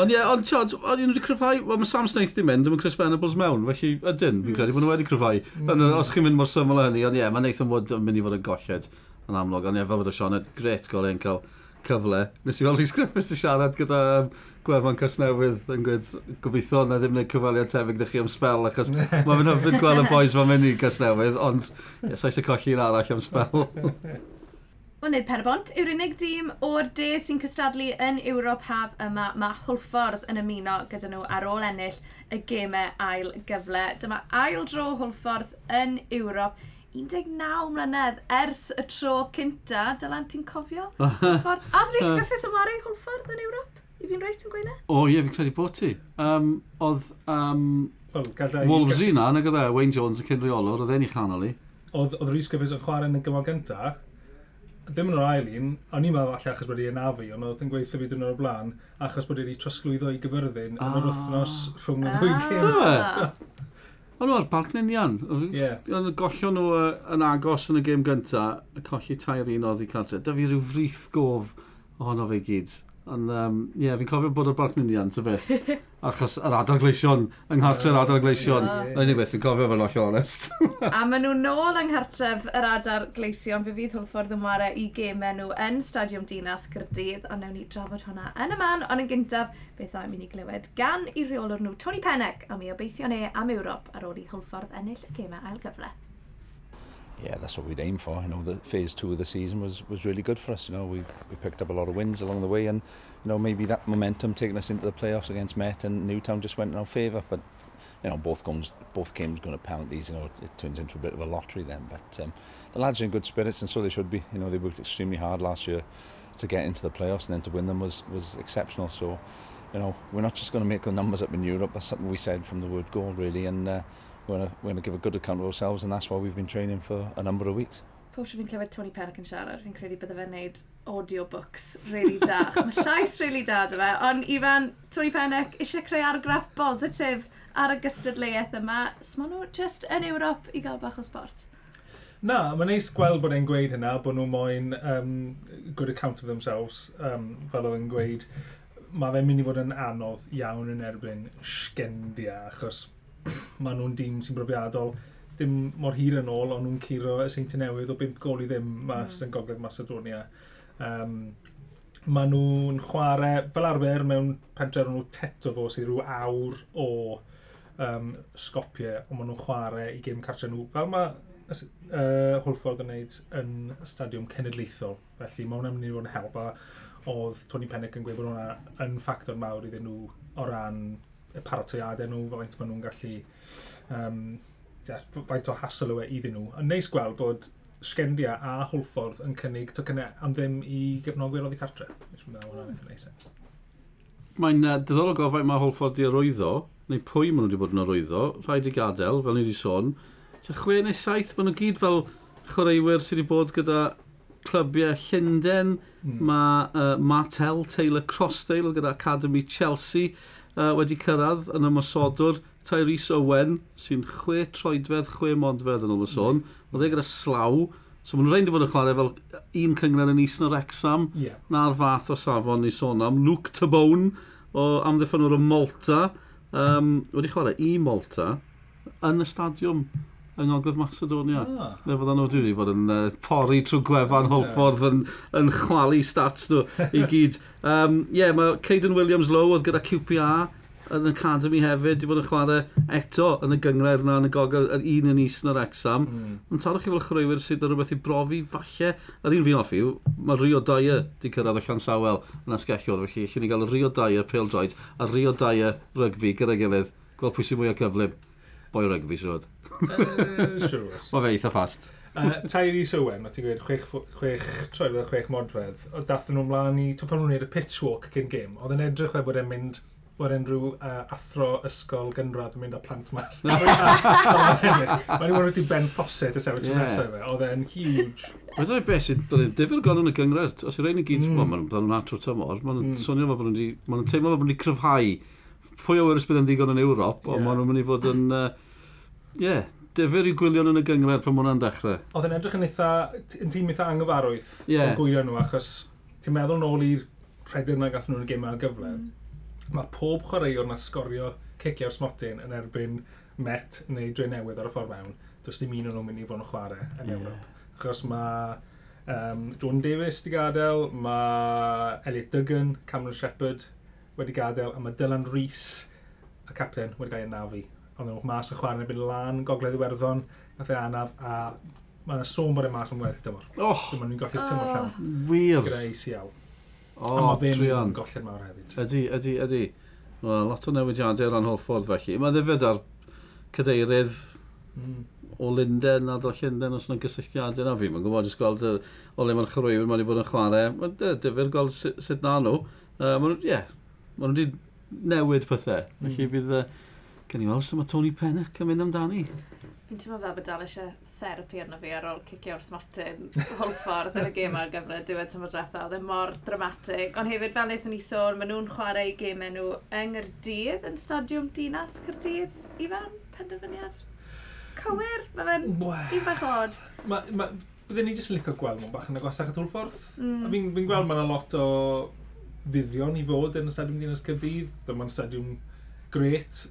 Ond ie, yeah, ond tiod, o'n i'n wedi cryfhau, wel mae Sam Snaith di mynd, mae Chris Venables mewn, felly ydyn, fi'n credu bod nhw wedi cryfhau. Mm. Os chi'n mynd mor syml hynny, ond ie, yeah, mae Nathan Wood yn mynd i fod yn golled yn amlwg, ond ie, fel bod o Sean, gret gol ein cael cyfle. Nes i weld Rhys Griffiths i siarad gyda um, gwefan Casnewydd yn gweud gobeithio na ddim wneud cyfaliad tebyg ddech chi am spel achos mae fe'n hyfryd gweld y boys fan mynd i Casnewydd ond ie, sa'i se colli un arall am spel. Wneud Perbont yw'r unig dîm o'r de sy'n cystadlu yn Ewrop haf yma mae Hwlffordd yn ymuno gyda nhw ar ôl ennill y gemau ail gyfle. Dyma ail dro Hwlffordd yn Ewrop 19 mlynedd ers y tro cynta, dylan ti'n cofio? Ffordd... A Rhys Griffiths yn wario hwlffordd yn Ewrop? I fi'n reit yn gweina? O ie, fi'n credu bod ti. Um, oedd um, well, gadau... Wolves i na, nag oedd e, Wayne Jones yn cynriolwr, oedd e'n i chanol i. Oedd, oedd Rhys Griffiths yn chwarae yn y gymal gynta, ddim yn yr ail un, a ni'n meddwl falle achos bod i'n afu, ond oedd yn gweithio fi dyn o'r blaen, achos bod i'n trosglwyddo i gyfyrddin yn yr ah. wythnos rhwng y ah. ddwy gym. Ond o'r Balcninian, Ond gollio nhw yn agos yn y gêm gyntaf, y colli tair un oedd i cartre. Da fi rhyw frith gof ohono fe gyd. Ond, um, ie, yeah, fi'n cofio bod o'r barc mynian, ty beth. Achos yr adar gleision, yng nghartre yr adar gleision. Yes. Yn i beth, fi'n cofio fel o'ch honest. a maen nhw nôl yng nghartref yr adar gleision, fe fydd hwlffordd ymwarae i gemau nhw yn Stadiwm Dinas Cyrdydd. ond newn ni drafod hwnna yn y man, ond yn gyntaf, beth o'n mynd i glywed gan i reolwr nhw Tony Pennec, a mi obeithio ne am Ewrop ar ôl i hwlffordd ennill y gemau ail gyfle. Yeah, that's what we'd aim for. You know, the phase two of the season was, was really good for us. You know, we, we picked up a lot of wins along the way, and you know maybe that momentum taking us into the playoffs against Met and Newtown just went in our favour. But you know, both games both games going to penalties. You know, it turns into a bit of a lottery then. But um, the lads are in good spirits, and so they should be. You know, they worked extremely hard last year to get into the playoffs, and then to win them was was exceptional. So. You know, we're not just going to make the numbers up in Europe. That's something we said from the word go, really, and uh, we're going we're to give a good account of ourselves and that's why we've been training for a number of weeks. Pob fi'n clywed Tony Pennock yn siarad, fi'n credu bydde fe'n neud audiobooks really da. Mae llais really da dy fe, ond Ifan, Tony Pennock eisiau creu argraff bositif ar y gystadleuaeth yma. Sma nhw just yn Ewrop i gael bach o sport. Na, mae'n neis gweld bod e'n gweud hynna, bod nhw moyn um, good account of themselves, um, fel oedd yn gweud. Mae fe'n mynd i fod yn anodd iawn yn erbyn sgendia, achos maen nhw'n dîm sy'n brofiadol dim mor hir yn ôl, ond nhw'n curo y seinti newydd o 5 gol i ddim mas mm. yn Gogledd Macedonia. Um, maen nhw'n chwarae fel arfer mewn pentref nhw teto fo sydd rhyw awr o um, sgopiau, ond maen nhw'n chwarae i gêm cartre nhw fel mae uh, Hwlffordd yn gwneud yn stadiwm cenedlaethol. Felly mae hwnna'n mynd i fod yn help a oedd Tony Pennec yn gweud bod hwnna yn ffactor mawr iddyn nhw o ran y paratoiadau nhw, faint maen nhw'n gallu... Um, yeah, faint o hassle yw e iddyn nhw. Yn neis gweld bod Sgendia a Hwlffordd yn cynnig tocynnau am ddim i gefnogwyr oddi cartre. Mae'n meddwl hwnna'n eitha neis. Mae'n uh, diddorol gofio mae Hwlffordd di arwyddo, neu pwy maen nhw wedi bod yn arwyddo, rhaid i gadael, fel ni wedi sôn. Ta chwe neu saith, maen nhw gyd fel chwaraewyr sydd wedi bod gyda clybiau Llundain, mm. mae uh, Martel, Taylor Crossdale gyda Academy Chelsea, uh, wedi cyrraedd yn ymwysodwr Tyrese Owen, sy'n chwe troedfedd, chwe modfedd yn ôl y sôn. Oedd e gyda slaw, so maen nhw'n rhaid i fod yn chwarae fel un cyngred yn is yn yr exam, yeah. na'r fath o safon ni sôn am. Luke Tabone, o amddiffynwr o Malta, um, wedi chwarae i Malta, yn y stadiwm yng Ngogledd Macedonia. Ah. Le fydda nhw wedi bod yn uh, pori trwy gwefan holffordd yn, yn chwalu stats nhw i gyd. Ie, um, yeah, mae Caden Williams Lowe oedd gyda QPR yn Academy hefyd, wedi bod yn chwarae eto yn y gyngred yna yn y gogel yr un yn is yn yr exam. Mm. Yn tarwch chi fel chrwywyr sydd yn rhywbeth i brofi, falle, yr un fi'n offi, yw, mae Rio Dyer wedi cyrraedd y Llansawel yn asgelliwr, felly allwn ni gael y Rio Dyer pêl droed a Rio Dyer rygbi gyda'i gilydd, gweld pwy sy'n mwy o gyflym, boi rygbi siwod. Siwrs. Mae fe eitha fast. Uh, Tyrese Owen, mae ti'n gweud, chwech, chwech troedfedd a chwech modfedd, o dath nhw mlaen i, to pan nhw'n gwneud y pitch walk cyn gym, oedd yn edrych fe bod e'n mynd bod unrhyw uh, athro ysgol gynradd yn mynd â plant mas. Mae'n i'n wedi Ben Fawcett y sefyll yeah. nesaf fe, oedd e'n huge. Mae'n dweud beth sydd, bydd e'n difyr gan yn y gyngred, Os yw'r ein i gyd, mm. mae'n dod yn atro tymor, mae'n mm. swnio fel bod nhw'n teimlo fel bod nhw'n cryfhau pwy o wyrus bydd yn ddigon yn Ewrop, ond yeah. maen nhw'n mynd i fod yn... Uh, Ie, yeah, defer i gwylion yn y gyngred pan mwna'n dechrau. Oedd yn edrych yn eitha, yn tîm eitha anghyfarwydd yeah. o gwylio nhw, achos ti'n meddwl nôl i'r rhedyn na gath nhw'n gymau gyfle, mm. mae pob chwaraewr na sgorio cicio'r smotyn yn erbyn Met neu Dre Newydd ar y ffordd mewn, does dim un o'n nhw'n mynd i fod yn chwarae yn yeah. Ewrop. Achos mae um, John Davis wedi gadael, mae Elliot Duggan, Cameron Shepherd wedi gadael, a mae Dylan Rees, y capten, wedi cael ei nafu ond nhw mas y chwarae yn y byd lan, gogledd Iwerddon, nath e anaf, a mae yna sôn bod e mas am werth dymor. Oh! Dyma mynd golli'r tymor llawn. Wir! Greis iawn. O, oh, drian. Yn golli'r mawr hefyd. Ydy, ydy, ydy. Wel, lot o newidiadau ran holl ffordd felly. Mae ddifyd ar cadeirydd mm. o Linden a do Llundain os yna gysylltiadau na fi. Mae'n gwybod, jyst gweld y, o le mae'n chrwywyr, mae'n i bod yn chwarae. Mae'n difyr gweld sut na nhw. Uh, Ie, maen nhw wedi newid pethau. Mm. Felly hmm. bydd... Uh, Gen i weld sy'n mae Tony Pennock yn mynd amdani. Fi'n teimlo fel bod dal eisiau therapi arno fi ar ôl cicio'r o'r smartyn hol ffordd ar y gêm ar gyfer diwedd tymor drethau. Oedd e mor dramatig. Ond hefyd fel wnaethon ni sôn, maen nhw'n chwarae i gemau nhw yng Nghyrdydd yn Stadiwm Dinas Cyrdydd. Ifan, penderfyniad? Cywir? Mae fe'n un bach od. Ma, ma, byddwn ni jyst yn licio gweld nhw'n bach yn agosach at Hwlffordd. Mm. Fi'n fi gweld mae'n lot o fuddion i fod yn y stadiwm Dinas cyrdydd. Dyma'n stadiwm gret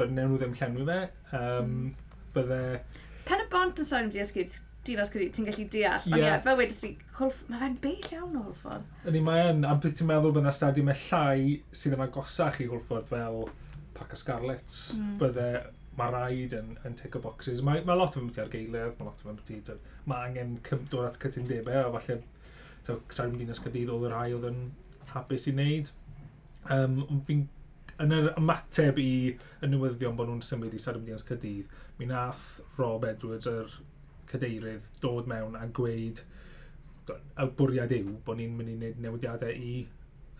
dod newn nhw ddim llenwi fe. Um, bydde... Pen y bont yn sôn am diasgyd, dinas Cymru, ti'n gallu deall. Ond ie, fel wedys ti, mae fe'n bell iawn o Hwlffordd. Ydy, mae yn. A beth ti'n meddwl bod yna stadiwm e llai sydd yn agosach i Hwlffordd fel Paca Scarlets. Mm. Bydde, mae rhaid yn, yn tick o boxes. Mae, mae lot o fynd ar geilydd, mae lot o fynd ar... Mae angen dod at cytundebau, a falle stadiwm dinas Cymru oedd yr rhai oedd yn hapus i wneud. Um, fi'n yn yr ymateb i y newyddion bod nhw'n symud i Sadwm Dinas Cydydd, mi nath Rob Edwards, yr cadeirydd, dod mewn a gweud y bwriad yw bod ni'n mynd i wneud newidiadau i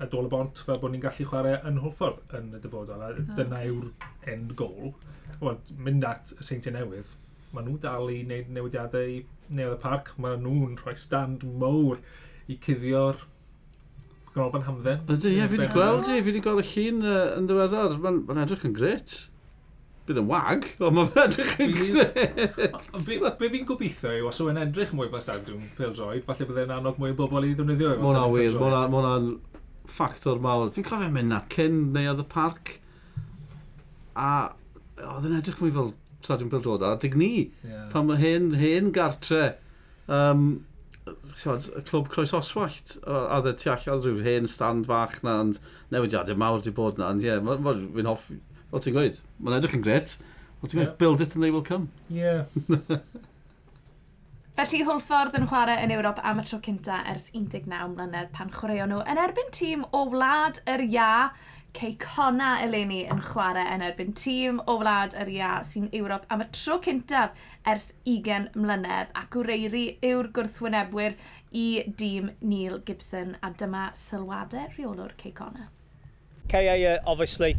y dol y bont fel bod ni'n gallu chwarae yn hwffordd yn y dyfodol a dyna yw'r end goal. Wel, mynd at y seintiau newydd, maen nhw dal i wneud newidiadau i Newydd y Parc, maen nhw'n rhoi stand mowr i cuddio'r gofyn hamdden. Ydy, ie, fi wedi gweld i, fi wedi gweld y llun uh, yn ddiweddar. Mae'n ma edrych yn gret. Bydd yn wag, ond mae'n edrych yn gret. Be fi'n gobeithio yw, os yw'n edrych mwy fel stadiwm pildroed, falle byddai'n annog mwy o bobl i ddefnyddio. Mae'n wir, mae'n ffactor mawr. Fi'n cofio mynd na cyn neu oedd y parc, a oedd yn edrych mwy fel stadiwm pildroed, a dig ni, yeah. pan mae hen, hen gartre, um, y clwb Croes Oswallt, a dde tu allan rhyw hen stand fach na, ond newidiadau mawr di bod na, ond ie, yeah, fi'n hoff, fel ti'n gweud, mae'n edrych yn gret, fel ti'n gweud, build it and they will come. Ie. Yeah. Felly Hwlffordd yn chwarae yn Ewrop am y tro cynta ers 19 mlynedd pan chwaraeon nhw yn erbyn tîm o wlad yr ia Ceicona eleni yn chwarae yn erbyn tîm o wlad yr ia sy'n Ewrop am y tro cyntaf ers 20 mlynedd ac wreiri yw'r gwrthwynebwyr i dîm Neil Gibson a dyma sylwadau rheolwr Ceicona. KA are uh, obviously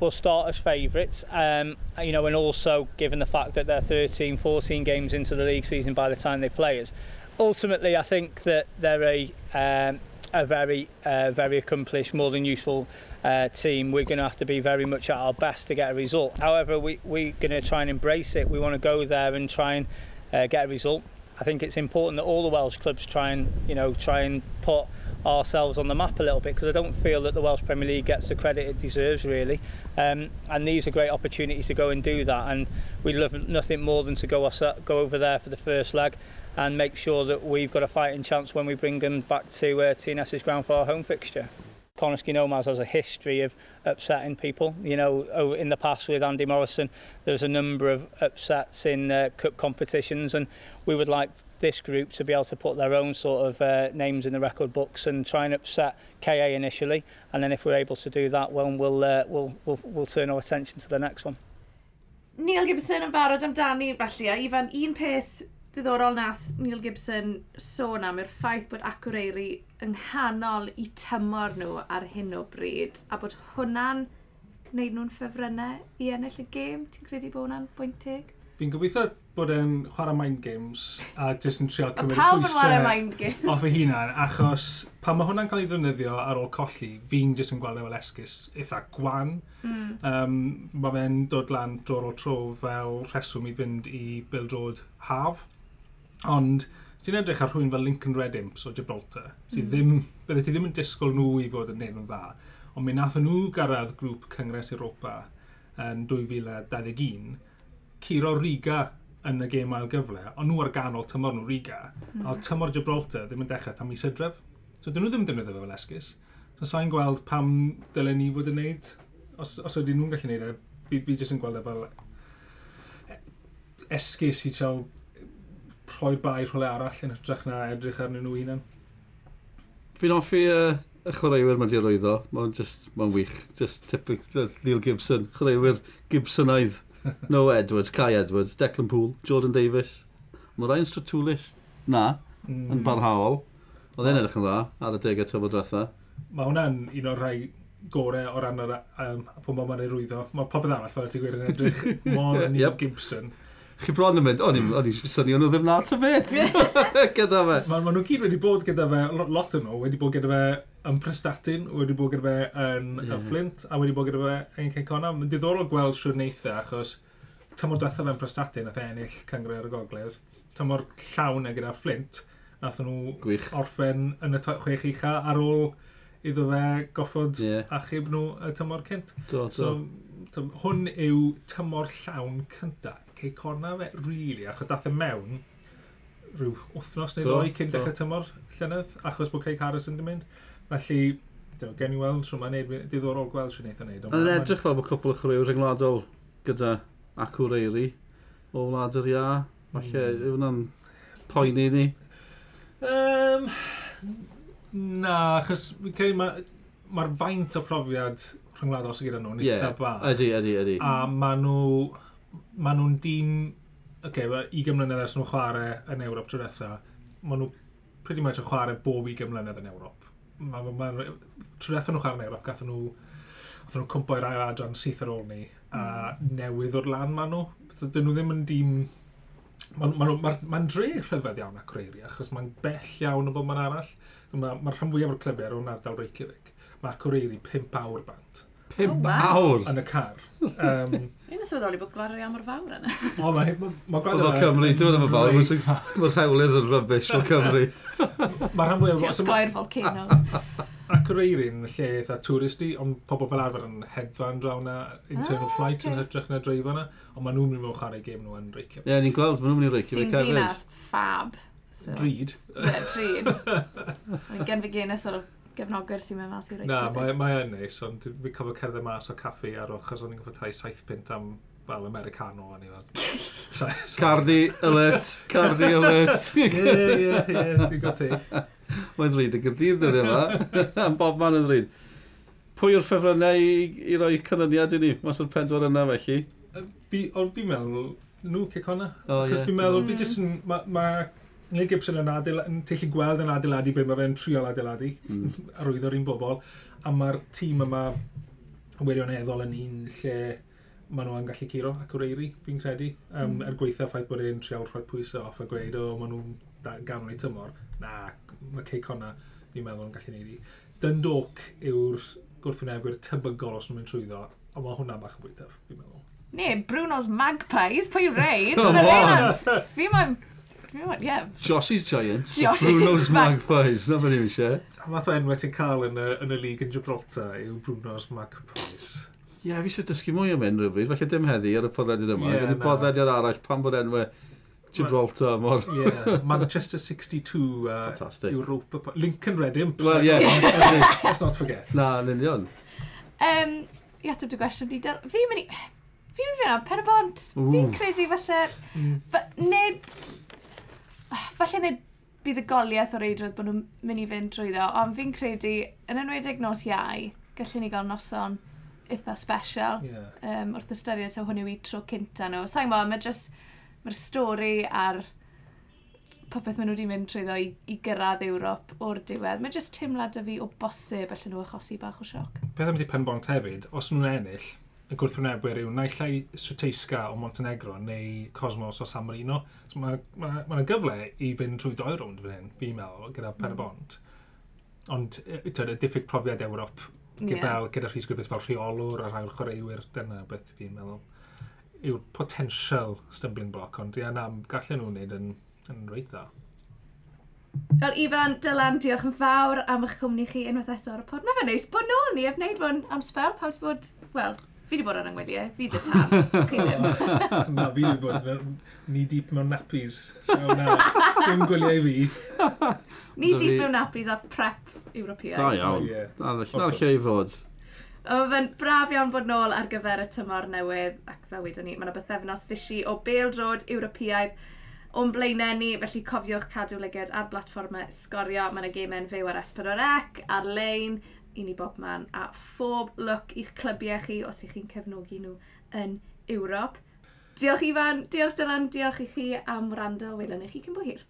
will start as favourites, um, you know, and also given the fact that they're 13, 14 games into the league season by the time they play us. Ultimately, I think that they're a, um, a very, uh, very accomplished, more than useful uh, team. We're going to have to be very much at our best to get a result. However, we we're going to try and embrace it. We want to go there and try and uh, get a result. I think it's important that all the Welsh clubs try and you know try and put ourselves on the map a little bit because I don't feel that the Welsh Premier League gets the credit it deserves really um, and these are great opportunities to go and do that and we'd love nothing more than to go, us, go over there for the first leg and make sure that we've got a fighting chance when we bring them back to uh, TNS's ground for our home fixture. Cornish Nomads has a history of upsetting people. You know, oh, in the past with Andy Morrison, there was a number of upsets in uh, cup competitions, and we would like this group to be able to put their own sort of uh, names in the record books and try and upset KA initially, and then if we're able to do that, well, we'll uh, we'll, we'll we'll turn our attention to the next one. Neil Gibson yn barod amdani felly, a Ifan, un peth diddorol nath Neil Gibson sôn am yw'r ffaith bod Acureiri yng nghanol i tymor nhw ar hyn o bryd a bod hwnna'n gwneud nhw'n ffefrynnau i ennill y gêm? Ti'n credu bod hwnna'n bwyntig? Fi'n gobeithio bod e'n chwarae mind games a jyst yn trio cymryd pwysau off y hunan achos pan mae hwnna'n cael ei ddefnyddio ar ôl colli fi'n jyst yn gweld e fel esgus eitha gwan mm. um, mae fe'n dod lan dror o tro fel rheswm i fynd i bildrod haf Ond, ti'n edrych ar rhywun fel Lincoln Red Imps o Gibraltar, sydd mm. ddim, bydde ti ddim yn disgwyl nhw i fod yn neud dda, ond mi nath nhw gyrraedd grŵp Cyngres Europa yn 2021, Ciro Riga yn y gêm ail gyfle, ond nhw ar ganol tymor nhw Riga, mm. a tymor Gibraltar ddim yn dechrau tam mis ydref. So dyn nhw ddim yn defnyddio fel esgus. So sa'n gweld pam dylen ni fod yn neud, os, os oedden nhw'n gallu neud e, fi, fi jyst yn gweld e fel e-, esgus i trel rhoi'r bai rhywle arall yn hytrach na edrych arnyn nhw hunan. Fi'n offi uh, y chwaraewyr mae'n dirwyddo. Mae'n just, mae'n wych. Just typic Neil Gibson. Chwaraewyr Gibsonaidd. no Edwards, Kai Edwards, Declan Poole, Jordan Davis. Mae Ryan Stratulis na, mm. yn barhaol. Oedd e'n edrych yn dda ar y degau tymor diwetha. Mae hwnna'n un o'r rhai gorau o ran yr um, pobl mae'n ei rwyddo. Mae popeth arall fel ti'n gweud yn edrych mor yn yep. Gibson chi bron yn mynd, o'n i'n syni o'n nhw ddim na ta beth gyda fe. Mae ma nhw gyd wedi bod gyda fe, lot yn nhw, wedi bod gyda fe yn Prestatyn, wedi bod gyda fe yn yeah. Mhm. Flint, a wedi bod gyda fe yn Caicona. Mae'n diddorol gweld siwr neitha, achos tymor diwetha fe'n Prestatyn, nath e ennill Cangre ar y Gogledd, tymor llawn e gyda Flint, nath nhw Gwych. orffen yn y chwech ucha ar ôl iddo fe goffod yeah. achub nhw y tymor cynt. Do, do. So, hwn yw tymor llawn cyntaf cae corna fe, really, achos dath y mewn rhyw wythnos neu ddoi cyn dechrau tymor llynedd, achos bod Craig Harris yn mynd. Felly, Dyw, gen i weld, so mae'n neud, diddorol gweld sy'n neud eitha neud. Yn edrych fel bod cwpl o chrwyw rhyngwladol gyda Acw Reiri o wlad yr ia. Falle, mm. yw hwnna'n poeni ni? Um, na, achos mae'r ma faint o profiad rhyngwladol sy'n gyda nhw'n eitha bach. Ydy, ydy, ydy. A maen nhw maen nhw'n dîm... Oce, okay, i gymlynedd ers nhw'n chwarae yn Ewrop trwy dweitha, maen nhw pretty much yn chwarae bob i gymlynedd yn Ewrop. Ma, ma, ma, trwy dweitha nhw'n chwarae yn Ewrop, gathen nhw Oedden nhw'n cwmpo i'r ail adran syth ar ôl ni, a mm. newydd o'r lan maen nhw. Dyn nhw ddim yn dîm... Mae'n ma, ma, ma, dre rhyfedd iawn ac reiri, achos mae'n bell iawn o bod ma'n arall. Mae'r ma rhan fwyaf o'r clybiau ar o'n ardal Reykjavik. Mae ac reiri 5 awr bant. Pum oh, wow. awr! Yn y car. Um, Yn y bod gwario am yr fawr yna. O, mae ma, ma gwrando yma... Cymru, dwi'n meddwl fawr, mae'r rhewlydd yn rybys o Cymru. Mae'r rhan fwyaf... Ti'n sgwair volcanoes. Ac yr eirin, lle eitha touristi, ond pobl fel arfer yn hedfan draw na internal ah, flight yn hytrach na dreifo na, ond maen nhw'n mynd mewn chwarae gêm nhw yn Reykjavik. Ie, ni'n gweld, maen nhw'n mynd i Reykjavik. Sy'n ddinas fab. So. Drud. Ie, drud. Gen fi genes o'r gefnogwr sy'n mynd mas i'r Na, mae, mae yn neis, ond fi cofio cerdded mas o caffi ar ochos o'n i'n gofio tai 7 pint am fel Americano o'n i fan. Cardi alert, cardi alert. Ie, ie, ie, dwi'n got ti. Mae'n rhaid y gyrdydd yn yma, am bob man yn rhaid. Pwy o'r ffefrynnau i, i roi cynlyniad i ni? Mas o'r pedwar yna felly? Fi, ond fi'n meddwl, nhw cic hwnna. yeah. fi'n meddwl, fi mm. jyst yn, mae Neil Gibson yn, adeil, yn teillu gweld yn adeiladu be mae fe'n triol adeiladu mm. arwyddo'r un bobl a mae'r tîm yma wirioneddol yn un lle maen nhw'n gallu curo ac wreiri, fi'n credu. Um, mm. Er gweithio ffaith bod e'n trial rhoi pwysau off a gweud, o, maen nhw'n ganol ei tymor. Na, mae ceic honna, fi'n meddwl, yn gallu neud i. Dundalk yw'r gwrthwynebwyr tebygol os nhw'n mynd trwyddo, a mae hwnna bach yn fwy tyff, fi'n meddwl. Ne, Bruno's Magpies, pwy reid? Fi'n meddwl, Right, yeah. Joshy's Giants, Josh Bruno's Magpies, na fan i eisiau. A math o enwau ti'n cael yn y, yn y lig yn Gibraltar yw Bruno's Magpies. Ie, yeah, fi sy'n dysgu mwy am enw rhywbryd, felly dim heddi ar y podlediad yma. Yeah, Gwneud podlediad arall pan bod enwau Gibraltar mor... yeah, Manchester 62 uh, Fantastic. Europa... Lincoln Redimp. Well, yeah. let's, let's not forget. Na, yn union. Um, I ateb dy gwestiwn di, fi'n mynd i... Fi'n mynd i fyna, pen y bont. Fi'n credu falle... Mm. Nid Ah, falle nid bydd y goliaeth o'r eidrodd bod nhw'n mynd i fynd drwyddo, ond fi'n credu, yn enwedig nos iau, gallwn ni gael noson eitha special yeah. um, wrth ystyried o hwn yw i tro cynta nhw. Sa'n gwybod, mae jyst, mae'r stori a'r popeth maen nhw wedi mynd trwyddo i, i gyrraedd Ewrop o'r diwedd. Mae jyst teimlad y fi o bosib allan nhw achosi bach o sioc. Peth am wedi penbont hefyd, os nhw'n ennill, y gwrthwynebwyr yw naillai Swteisga o Montenegro neu Cosmos o San Marino. So mae yna ma, ma gyfle i fynd trwy doi rownd fan hyn, fi'n meddwl, gyda mm. Perbont. Ond tyd, y diffyg profiad Ewrop gyda, yeah. gyda Rhys Griffith fel rheolwr a rhai'r chwaraewyr, dyna beth fi'n meddwl, yw'r potential stumbling block, ond ia, na, gallen nhw'n wneud yn, yn reit dda. Wel, Ifan, Dylan, diolch yn fawr am eich cwmni chi unwaith eto ar y pod. Mae fe'n neis bod nôl ni heb wneud hwn am spel, pawb wedi bod, wel, Fi wedi bod ar yngwyliau, fi wedi tan, chi ddim. Na, fi wedi bod ni deep mewn nappies, so na, dim gweliau fi. Ni deep mewn nappies a prep Ewropeaidd. Da iawn, na lle i fod. Ond fe'n braf iawn bod nôl ar gyfer y tymor newydd, ac fel wedyn ni, mae yna bythefnos fysi o beldrod Ewropeaidd o'n blaenau ni, felly cofiwch cadw lyged ar blatfformau sgorio. Mae yna gemau'n fyw er ar S4C, ar-lein, i ni bob man a phob look i'ch clybiau chi os ych chi'n cefnogi nhw yn Ewrop. Diolch Ifan, diolch Dylan, diolch i chi am wrando. Welwn i chi cyn bo hir.